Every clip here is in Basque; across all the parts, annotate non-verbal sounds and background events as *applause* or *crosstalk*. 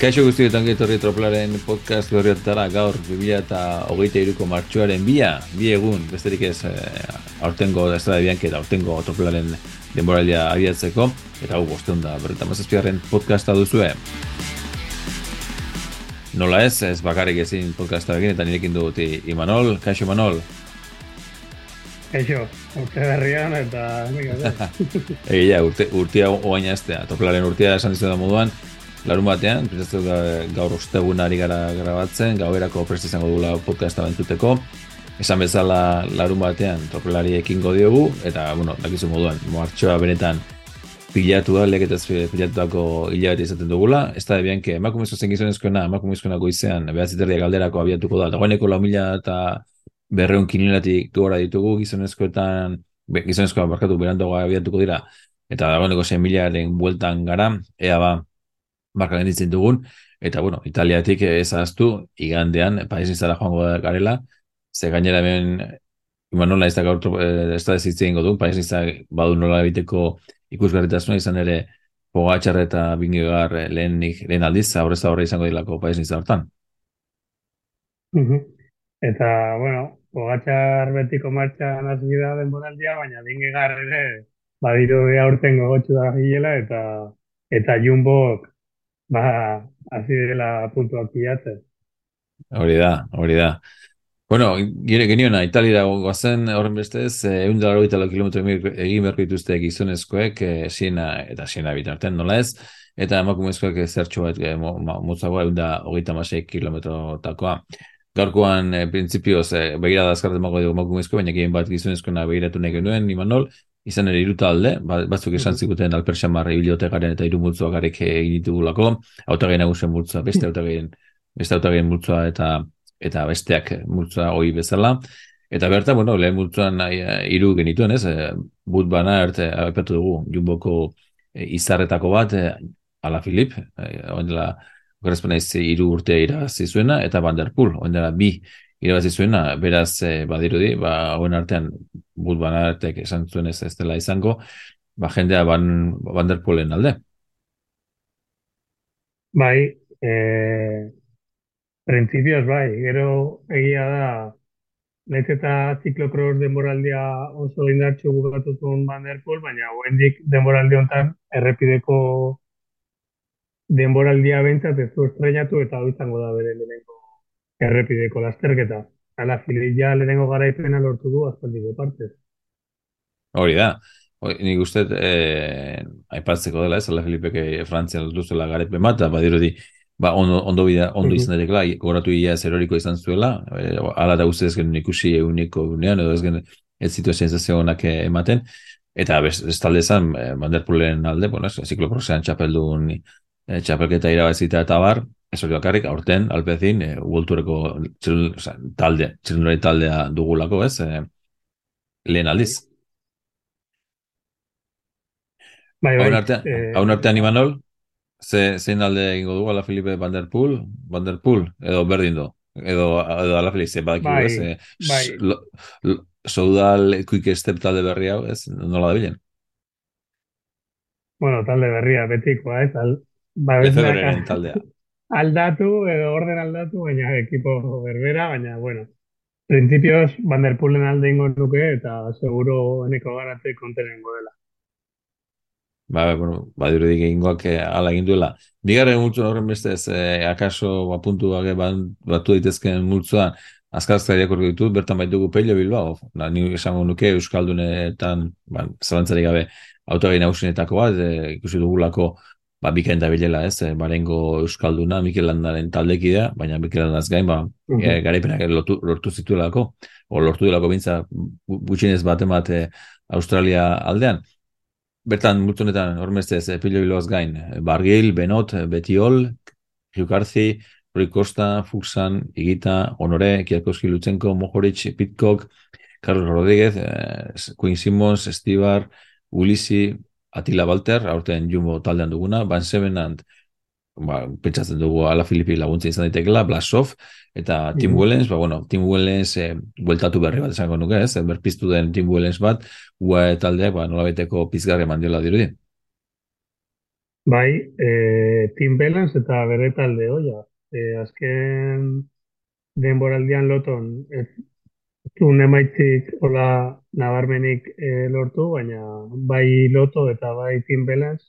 Kaixo guzti dut etorri troplaren podcast berriotara gaur 2008ko martxoaren bia, bi egun, besterik ez eh, aurtengo ez da bianke eta aurtengo troplaren denboralia abiatzeko, eta hau bosteun da, berreta mazazpiaren podcasta duzue. Nola ez, ez bakarrik ezin podcasta egin eta nirekin dut Imanol, Kaixo Imanol. Kaixo, urte berrian eta... *laughs* Egia, urte, urtea oaina eztea, troplaren urtea esan dizu da moduan, larun batean, prestatu gaur ostegun ari gara grabatzen, gauerako prest izango dugula podcasta bentzuteko. Esan bezala larun batean tropelari ekingo diogu, eta, bueno, dakizu moduan, moartxoa benetan pilatu da, leketaz pilatuako hilabete izaten dugula. Ez da, ebian, que emakumezko zen gizonezkoena, emakumezkoena goizean, behatziterria galderako abiatuko da, dagoeneko lau mila eta berreun kinelatik gora ditugu gizonezkoetan, gizonezkoa barkatu berantoa abiatuko dira, eta dagoeneko zen milaren bueltan gara, ea ba, marka genditzen dugun, eta bueno, italiatik ezaztu, igandean, paisin zara joango da garela, ze gainera hemen, ima nola ez da gaur, eh, ez da ezitzen ingo du, paisin zara badu nola biteko ikusgarritasuna izan ere, pogatxar eta bingegar eh, lehen, lehen aldiz, aurrez aurre izango dilako paisin zara hortan. Eta, bueno, pogatxar betiko martxan hasi da denboraldia, baina bingegar ere, badiru aurten gogotxu da gila, eta eta jumbok ba, hasi dela puntuak pilatzen. Hori da, hori da. Bueno, gire geniona, Italia goazen horren bestez, egun dara hori tala kilometro egin berko dituzte gizonezkoek, e, siena eta siena bitarten, nola ez? Eta emakumezkoek zertxo bat e, motzagoa egun da hogeita masei kilometro takoa. Gaurkoan, e, prinsipioz, e, begira da azkartzen mago dugu emakumezko, baina gehen bat gizonezkoena begiratu nahi genuen, Imanol, izan ere iruta alde, ba, batzuk esan mhm. zikuten alpersian marra garen eta iru multzoa garek egin ditugulako, autagei nagusen multzoa, beste *laughs* autageen, beste autageen multzoa eta eta besteak multzoa hoi bezala. Eta berta, bueno, lehen multzoan iru genituen, ez? E, but bana, erte, aipatu dugu, jumboko izarretako bat, ala Filip, e, oindela, okerazpena iru urtea irazi zuena, eta Vanderpool, oindela bi irabazi zuena, beraz e, badirudi, ba, hauen artean, but banartek esan zuen ez dela izango, ba, jendea ban, Vanderpoolen alde. Bai, e, prinsipioz bai, gero egia da, Naiz eta ziklokros denboraldia oso indartxu bukatu zuen Vanderpool, baina hoendik denboraldi honetan errepideko denboraldia bentsat ez du estrenatu eta hau izango da bere lehenengo errepideko lasterketa. Ala, fililla lehenengo garaipena lortu du azpaldiko partez. Hori da. Hori, nik uste, eh, aipatzeko dela ez, ala Filipeke Frantzian lortu zuela garaipen bat, badirudi, ba, ondo, ondo, bida, ondo izan darekela, goratu ia zeroriko izan zuela, e, ala da uste ez genuen ikusi euniko unean, edo ez genuen ez zitu sensazio honak ematen, eta ez talde zan, e, Manderpulen alde, bueno, ez, ziklokrosean txapeldun, e, txapelketa irabazita eta bar, ez hori bakarrik, aurten, alpezin, e, ugoltureko talde, txilunari taldea dugulako, ez, e, lehen aldiz. Bai, bai. Hau artean, eh, artean Imanol, ze, zein alde egingo du ala Felipe Vanderpool, Vanderpool, edo berdin do, edo, edo ala Felipe, ze badak bai, ez, eh, bai. Soudal quick step talde berri hau, ez, nola da bilen? Bueno, talde berria, betikoa, ez, al, ba, taldea. *laughs* aldatu edo orden aldatu, baina ekipo berbera, baina, bueno, prinsipioz, Vanderpoolen alde ingo nuke eta seguro eneko garate kontenengo dela. Ba, bueno, ba, dirudik egingoak eh, ala egin duela. Bigarren multzu horren beste ez, eh, akaso apuntu bage batu daitezken multzuan, azkarzkariak horrek ditut, bertan baitugu pelio bilbao. Na, ni esango nuke Euskaldunetan, ba, zalantzari gabe, autogei nagusinetako bat, eh, ikusi dugulako, ba, bikain da bilela, ez, barengo Euskalduna, Mikel Landaren taldekidea, baina Mikel gain, ba, uh -huh. e, garaipenak lortu, lortu zituelako, o lortu delako bintza, gutxinez bat emate Australia aldean. Bertan, multunetan, hormestez, e, pilo biloaz gain, Bargil, Benot, Betiol, Giukarzi, Rui Costa, Fuxan, Igita, Honore, Kiakoski Lutsenko, Mohoric, Pitcock, Carlos Rodríguez, eh, Quinn Simmons, Estibar, Ulisi, Atila Balter, aurten jumbo taldean duguna, Van Sevenant, ba, pentsatzen dugu ala Filipi laguntza izan daitekela, Blasov, eta Tim Wellens, ba, bueno, Tim Wellens e, bueltatu berri bat esango nuke, ez, berpiztu den Tim Wellens bat, ua taldeak, ba, nola beteko pizgarri mandiola dirudi. Bai, e, Tim Balance eta bere talde hoia. E, azken denboraldian loton, ez zuen emaitzik hola nabarmenik e, lortu, baina bai loto eta bai Balance,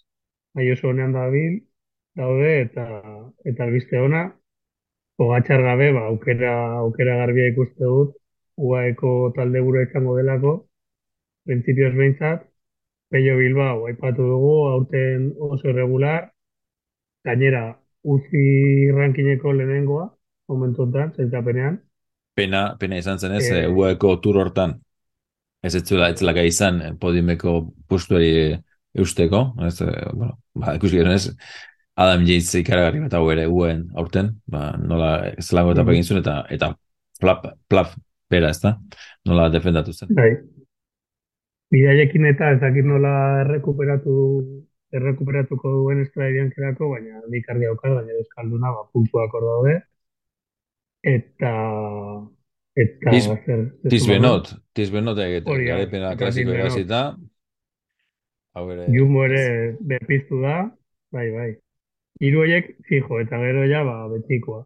bai oso honean dabil, daude eta eta albiste ona, Pogatxar gabe, ba, aukera, aukera garbia ikuste dut, UAeko talde buru izango delako, printzipioz behintzat, Pello Bilbao, aipatu dugu, aurten oso irregular, gainera, UCI rankineko lehenengoa, momentu enten, zeltapenean. Pena, pena izan zen ez, e, UAeko tur hortan, ez ez zula, ez laga izan, podimeko pustuari eusteko, ez, bueno, ba, ikusi gero ez, Adam Yates ikaragarri bat hau ere uen aurten, ba, nola zelango eta egin zuen, eta, eta plap, plap, pera ez da, nola defendatu zen. Bai, bidaiekin eta ez dakit nola errekuperatu errekuperatuko duen estraidian kerako, baina nik argi aukar, baina euskalduna, ba, puntuak hor daude. Eta... Eta... Tiz, zer, tiz benot, tiz benot egiten, garepena klasiko egazita. Jumbo ere bepiztu da, bai, bai. Hiru horiek, fijo, eta gero ja, ba, betikoa.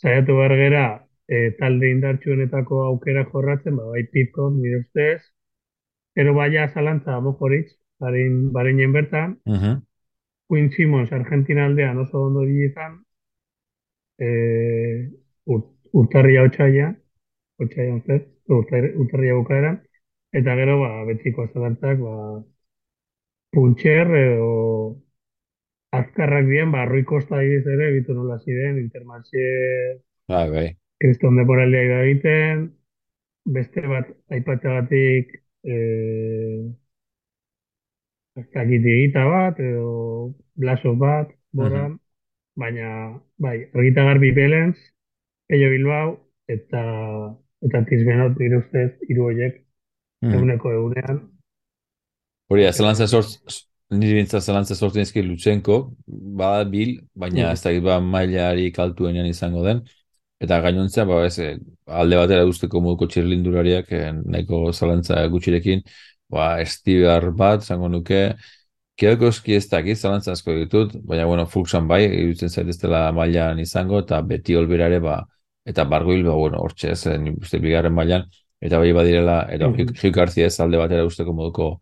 Zaiatu bergera, e, talde indartsuenetako aukera jorratzen, ba, bai, pitko, nire ustez, Ero baia zalantza mojoritz, barin, barinen bertan. Uh -huh. Quinn Simmons, Argentina aldean oso ondo digitan. E, urt, urtarria otxaia, otxaia onzez, urtarria bukaeran. Eta gero, ba, betiko zalantzak, ba, puntxer edo azkarrak dien, ba, Rui Costa ibiz ere, bitu nola ziren, intermarxe... Bai, bai. Kriston deporaldia egiten, beste bat, aipatzagatik, eh, egita bat, edo blaso bat, boran, baina, bai, argita garbi belens, Pello Bilbao, eta eta tizbenot nire ustez, hiru horiek, eguneko egunean. Hori, zelantza sortz, nire bintza zelantza sortzen ezki Lutsenko, bada bil, baina ez da ba, mailari kaltuenean izango den, Eta gainontzea, ba, ez, eh, alde batera usteko moduko txirlindurariak, eh, nahiko zalantza gutxirekin, ba, estibar bat, zango nuke, kielko eski ez dakit, zalantza asko ditut, baina, bueno, fluxan bai, irutzen zait ez dela mailan izango, eta beti olberare, ba, eta bargoil, ba, bueno, hortxe ez, eh, uste bigarren mailan, eta bai badirela, eta mm -hmm. ez alde batera usteko moduko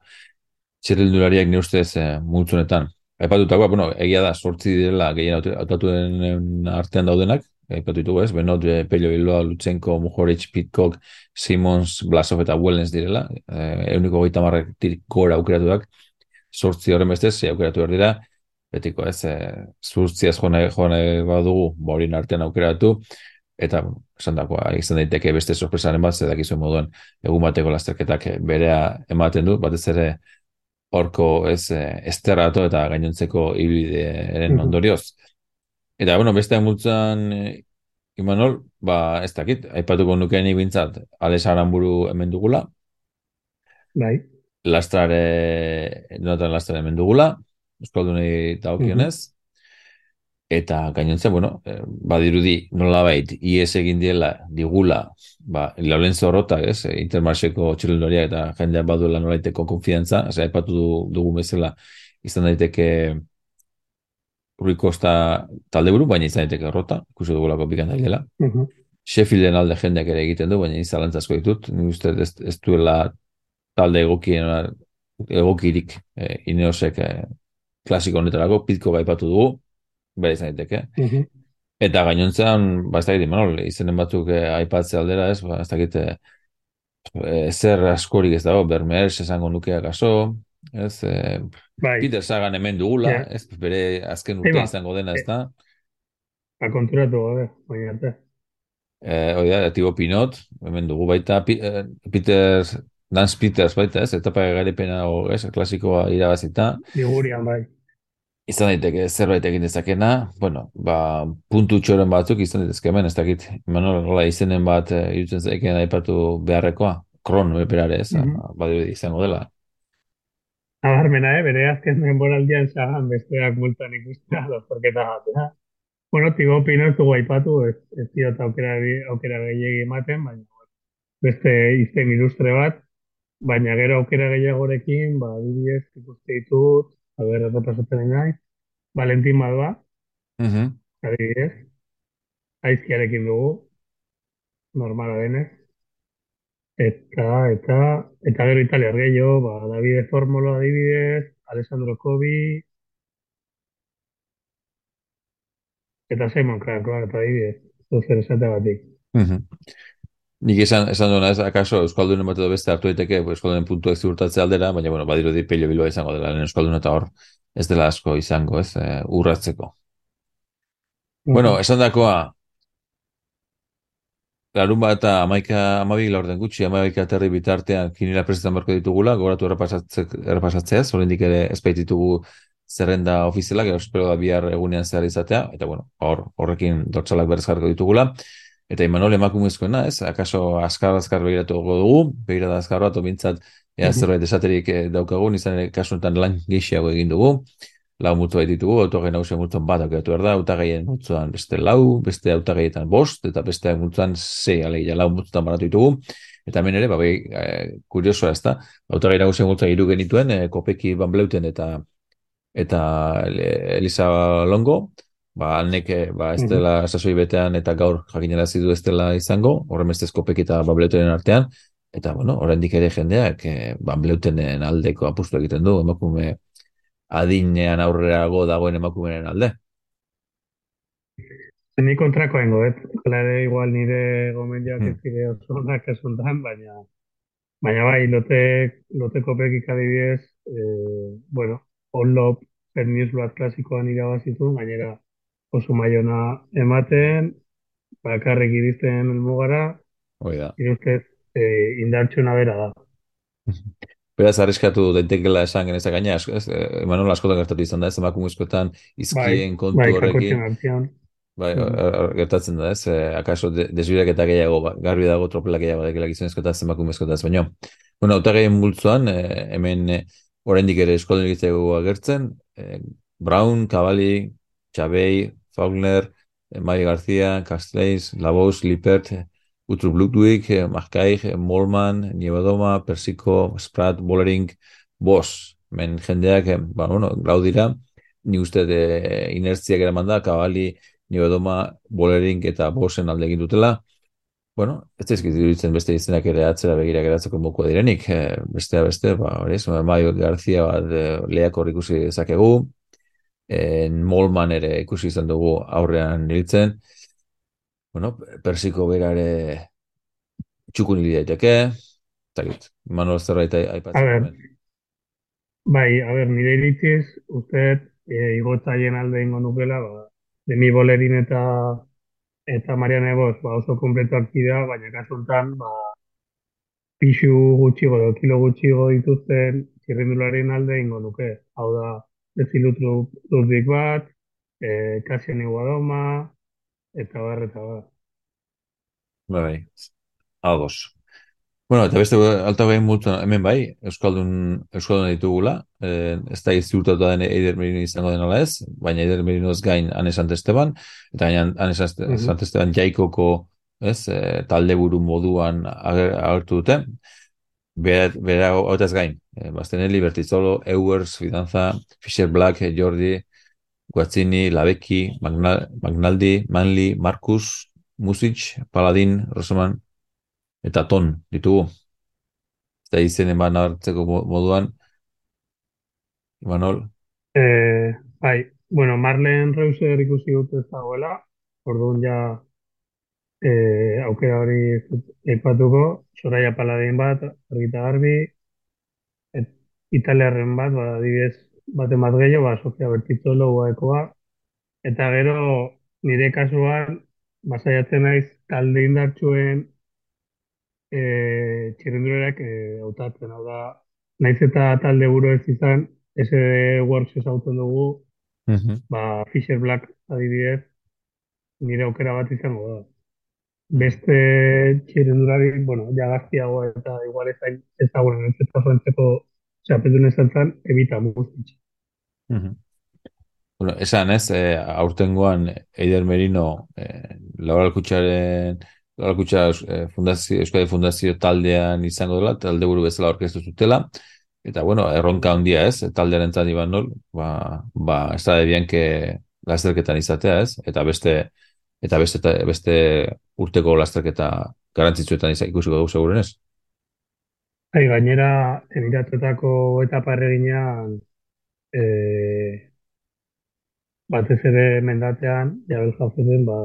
txirlindurariak ni ustez eh, multzunetan. Aipatutakoa, bueno, egia da, sortzi direla gehien autatuen artean daudenak, aipatu ditugu ez, Benot, eh, Pello Bilbao, Lutsenko, Mujoric, Pitcock, Simons, Blasov eta Wellens direla, eh, euniko goita marrek gora aukeratuak, sortzi horren bestez, ze aukeratu behar dira, betiko ez, eh, zurtzi ez joan nahi badugu, borin artean aukeratu, eta esan dagoa, izan daiteke beste sorpresaren bat, zedak izuen moduan, egun bateko lasterketak berea ematen du, batez ere, horko ez eh, esterrato eta gainontzeko ibideen ondorioz. Eta, bueno, beste multzan, eh, Imanol, ba, ez dakit, aipatuko nukeen ibintzat, Alex Aramburu hemen dugula. Bai. Lastrare, notan lastrare hemen dugula, euskaldunei eta okionez. Eta gainontzen, bueno, eh, badirudi nolabait, IES egin diela, digula, ba, laulen zorrota, ez, eh, intermarseko txilendoria eta jendea baduela nolaiteko konfiantza, ez, aipatu dugu bezala, izan daiteke, Rui Costa talde buru, baina izan daiteke errota, ikusi dugulako pikan da gela. Uh Sheffielden alde jendeak ere egiten du, baina izan lantzazko ditut. Ni uste ez, ez duela talde egokien egokirik e, ineosek e, klasiko honetarako, pitko gaipatu dugu, bere izan daiteke. Uh Eta gainontzean, ba, ez dakit, manol, izenen batzuk e, aipatze aldera, ez, ba, ez dakit, e, zer askorik ez dago, bermer, esango nukeak aso, ez, e, bai. Peter Sagan hemen dugula, yeah. ez bere azken urte Eba. izango dena, ez da? A konturatu, gabe, bai arte. Eh, oida, Tibo Pinot, hemen dugu baita, eh, Peter, Dance Peters baita, ez, etapa garipena, o, ez, klasikoa irabazita. Ligurian, bai. Izan daiteke zerbait egin dezakena, bueno, ba, puntu txoren batzuk izan daitezke hemen, ez dakit, Manol, izenen bat, e, irutzen zaiken aipatu beharrekoa, kron, beperare, ez, mm -hmm. izango dela. Nabarmena, eh? bere azken denboraldian zagan besteak multan ikustea *laughs* lortorketa batea. Bueno, tigo pino ez dugu aipatu, ez, ez diot aukera, aukera gehiagi ematen, baina beste izten ilustre bat, baina gero aukera gehiagorekin, ba, adibidez, ikuste ditut, a ber, errepasatzen nahi, Valentin Madua, uh -huh. adibidez, aizkiarekin dugu, normala denez, eta, eta, eta gero italiar gehiago, ba, Davide Formolo adibidez, Alessandro Kobi, eta Simon Crank, eta adibidez, zuzer esate batik. Uh Nik esan, esan duena ez, akaso Euskaldunen bat edo beste hartu daiteke, Euskaldunen puntuak ziurtatze aldera, baina, bueno, badiru di pelio biloa izango dela, Euskaldun eta hor, ez dela asko izango, ez, e, urratzeko. Bueno, esan dakoa, larun bat eta amaika, amabik laurden gutxi, amaika aterri bitartean kinila prestetan barko ditugula, gogoratu errepasatzeaz, horrendik ere espaititugu zerrenda ofizialak, espero da bihar egunean zehar izatea, eta bueno, hor, horrekin dortzalak berrez jarko ditugula. Eta Imanol emakumezkoena, ez? Akaso askar askar begiratu dugu, begirada askar bat, obintzat, ea zerbait esaterik eh, daukagun, izan ere kasu enten lan gehiago egin dugu, lau mutu ditugu, autogai nagusia mutuan bat aukatu behar da, autagaien mutuan beste lau, beste autagaietan bost, eta beste mutuan zei, alegia lau mututan baratu ditugu, eta hemen ere, ba, bai, e, kuriosoa ez da, autagai nagusia mutuan iru genituen, e, kopeki banbleuten eta eta Elisa Longo, ba, alneke, ba, ez dela sasoi betean eta gaur jakinera zidu ez dela izango, horren bestez kopek eta bableutenen artean, eta, bueno, oraindik ere jendeak, e, bableutenen aldeko apustu egiten du, emakume adinean aurrerago dagoen emakumeen alde. Ni kontrako hengo, eh? Klare, igual nire gomendioak hmm. ez dire oso onak esuntan, baina baina bai, lote, lote kopekik adibidez, eh, bueno, onlop, per newsblad klasikoan irabazitu, gainera oso maiona ematen, bakarrik iristen elmugara, Hoi da. Iruztez, e, indartxuna bera da. *laughs* Beraz, arriskatu daitekela esan geneza gaina, ez, emanon askotan gertatu izan da, ez emakumezkoetan izkien bai, kontu bai, horrekin. Bai, gertatzen da, ez, eh, akaso desbirak eta gehiago, ba, garbi dago tropela gehiago dekela gizonezkoetaz, emakumezkoetaz, baina. Bueno, autagaien multzuan, eh, hemen eh, oraindik ere eskolen egitzeko agertzen, eh, Brown, Cavalli, Chabey, Faulkner, eh, Mari García, Castells, Labos, Lippert, Utrup Ludwig, eh, Markaig, eh, Molman, Niebadoma, Persico, Sprat, Bollering, Bos. Men jendeak, ba, bueno, grau dira, ni uste de inertziak eraman da, Kabali, Niebadoma, Bollering eta Bosen alde egin dutela. Bueno, ez da izkitzen beste izenak ere atzera begira geratzeko moko direnik, bestea beste, ba, hori, Mari García, ba, leak horrik usi en Molman ere ikusi izan dugu aurrean niltzen. Bueno, persiko bera ere txukun hili daiteke. Zagit, Manuel zerbait aipatzen. Bai, a ver, nire iritziz, uste, e, igotzaien alde ingo nukela, ba, demi bolerin eta eta Mariana Ebos, ba, oso kompletuak dira, baina kasuntan, ba, pixu gutxigo, kilo gutxigo dituzten txirrindularen alde ingo nuke. Hau da, dezilutru duzdik bat, e, kasien iguadoma, eta bar, eta bar. Bai, ados. Bueno, eta beste alta behin multu, hemen bai, Euskaldun, Euskaldun ditugula, eh, ez da izurtatu den Eider Merino izango denala ez, baina Eider Merino ez gain Ane Santesteban, eta gaina Ane Santesteban jaikoko ez, e, talde buru moduan agertu dute, bera hau gain, eh, Bastenelli, Bertizolo, Ewers, Fidanza, Fisher Black, Jordi, Guazzini, Labeki, Magnal, Magnaldi, Manli, Marcus, Music, Paladin, Rosoman, eta Ton, ditugu. Eta izen eman hartzeko moduan, Imanol? Eh, bai, bueno, Marlen Reuser ikusi dut ez dagoela, orduan ja eh, aukera hori eipatuko, Soraya Paladin bat, argita garbi, italiarren bat, ba, adibidez, bat emat gehiago, ba, Sofia Bertizolo guaekoa, eta gero nire kasuan, basaiatzen naiz talde indartsuen e, txirrendurerak e, autatzen, hau da, naiz eta talde buru ez izan, SD Works ezauten dugu, uh ba, Fisher Black adibidez, nire aukera bat izango da. Beste txirrendurari, bueno, jagaztiago eta igual ez da, ez da, txapetun ez zantzan, ebita muguzitxe. Bueno, esan ez, eh, aurtengoan Eider Merino eh, Laura Alkutsaren Laura Alkutsa eh, fundazio, Euskadi Fundazio taldean izango dela, talde buru bezala orkestu zutela, Eta, bueno, erronka handia ez, taldearen zati ban nol, ba, ba, ez da ebian que lasterketan izatea ez, eta beste, eta beste, eta beste urteko lasterketa garantzitzuetan izan ikusiko dugu seguren Hai, gainera, emiratutako etapa erreginean, e, batez ere mendatean, jabel jafeten, ba,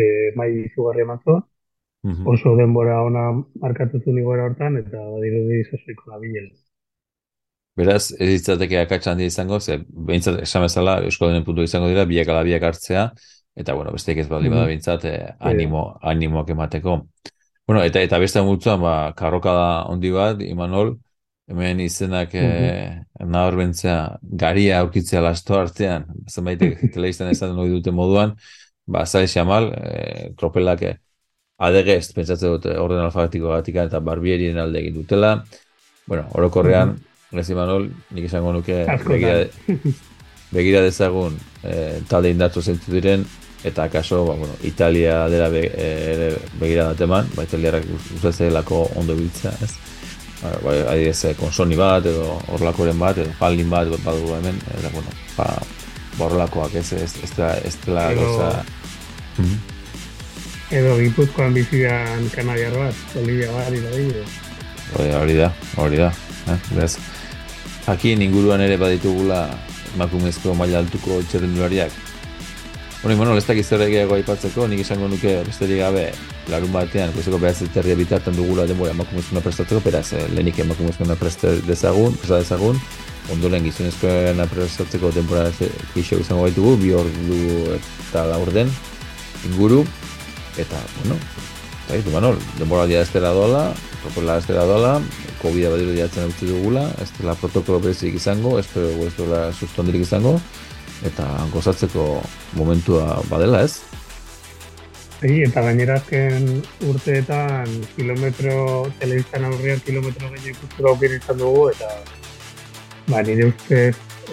e, mai izugarri emazoa, oso denbora ona markatutu nigora hortan, eta badiru di zozoiko labilela. Beraz, ez ditzateke akatsa handia izango, ze behintzat esan bezala Eusko Denen puntu izango dira, biak ala biak hartzea, eta bueno, besteik ez bali bada behintzat, eh, animo, animoak emateko. Bueno, eta eta beste multzuan, ba, karroka da ondi bat, Imanol, hemen izenak mm -hmm. eh, garia aurkitzea lasto artean, zenbait *laughs* telebiztan esaten hori dute moduan, ba, zai xamal, eh, kropelak eh, adegez, pentsatzen dute orden alfabetiko gatik eta barbierien alde egin dutela, bueno, orokorrean, mm -hmm Gezi Manol, nik izango nuke begira, begira dezagun e, talde indartu zentu diren, eta akaso, ba, bueno, Italia dela be, e, begira bat eman, ba, Italiarak lako ondo biltzea, ez? Ba, adidez, eh, konsoni bat, edo horlakoren bat, edo paldin bat, badu hemen, eta, bueno, ba, ba horrelakoak, ez, ez, ez, ez dela goza... Edo gipuzkoan bizian kanadiar bat, Olivia bat, hori da, hori da, eh? jakin inguruan ere baditugula emakumezko maila altuko txerrendulariak. Hori, bueno, ez dakiz zer egiago aipatzeko, nik izango nuke besterik gabe larun batean, kuseko behar ziterria bitartan dugula denbora emakumezko prestatzeko, peraz, eh, lehenik emakumezko presta dezagun, presta dezagun, ondoren gizonezko prestatzeko denbora kixo izango baitugu, bi ordu eta laur den inguru, eta, bueno, eta gitu, Manol, denbora dia estera doala, propola estera doala, COVID-a badiru diatzen dugula, ez dela protokolo berezik izango, espero ez dela sustondirik izango, eta gozatzeko momentua badela, ez? Egi, eta gainera azken urteetan kilometro, telebiztan aurrian kilometro gehiago ikustura aukir izan dugu, eta ba, nire uste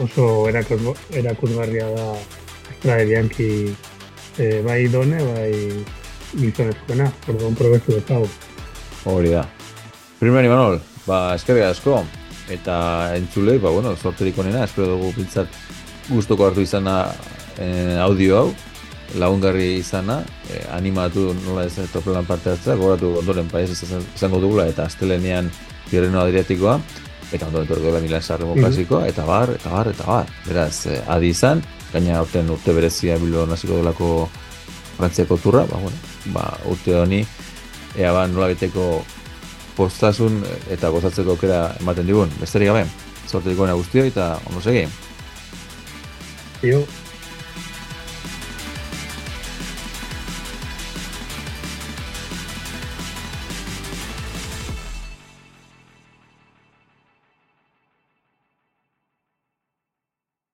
oso erakutgarria da Estra de Bianchi eh, bai done, bai gizonezkoena, orduan probestu detago. Hori da. Primera Imanol, ba, eskerrik asko, eta entzule, ba, bueno, sorterik onena, espero dugu pintzat gustoko hartu izana eh, audio hau, lagungarri izana, eh, animatu nola ez topelan parte hartzea, gogoratu ondoren paez izango dugula, eta astelenean birreno adriatikoa, eta ondoren torko da Milan Sarremo mm klasikoa, eta bar, eta bar, eta bar. Beraz, eh, adi izan, gaina orten urte berezia bilo naziko delako frantziako turra, ba, bueno, ba, urte honi, ea ba, nola beteko postasun eta gozatzeko aukera ematen digun. Besterik gabe, sorte guztio eta ondo segi. 有。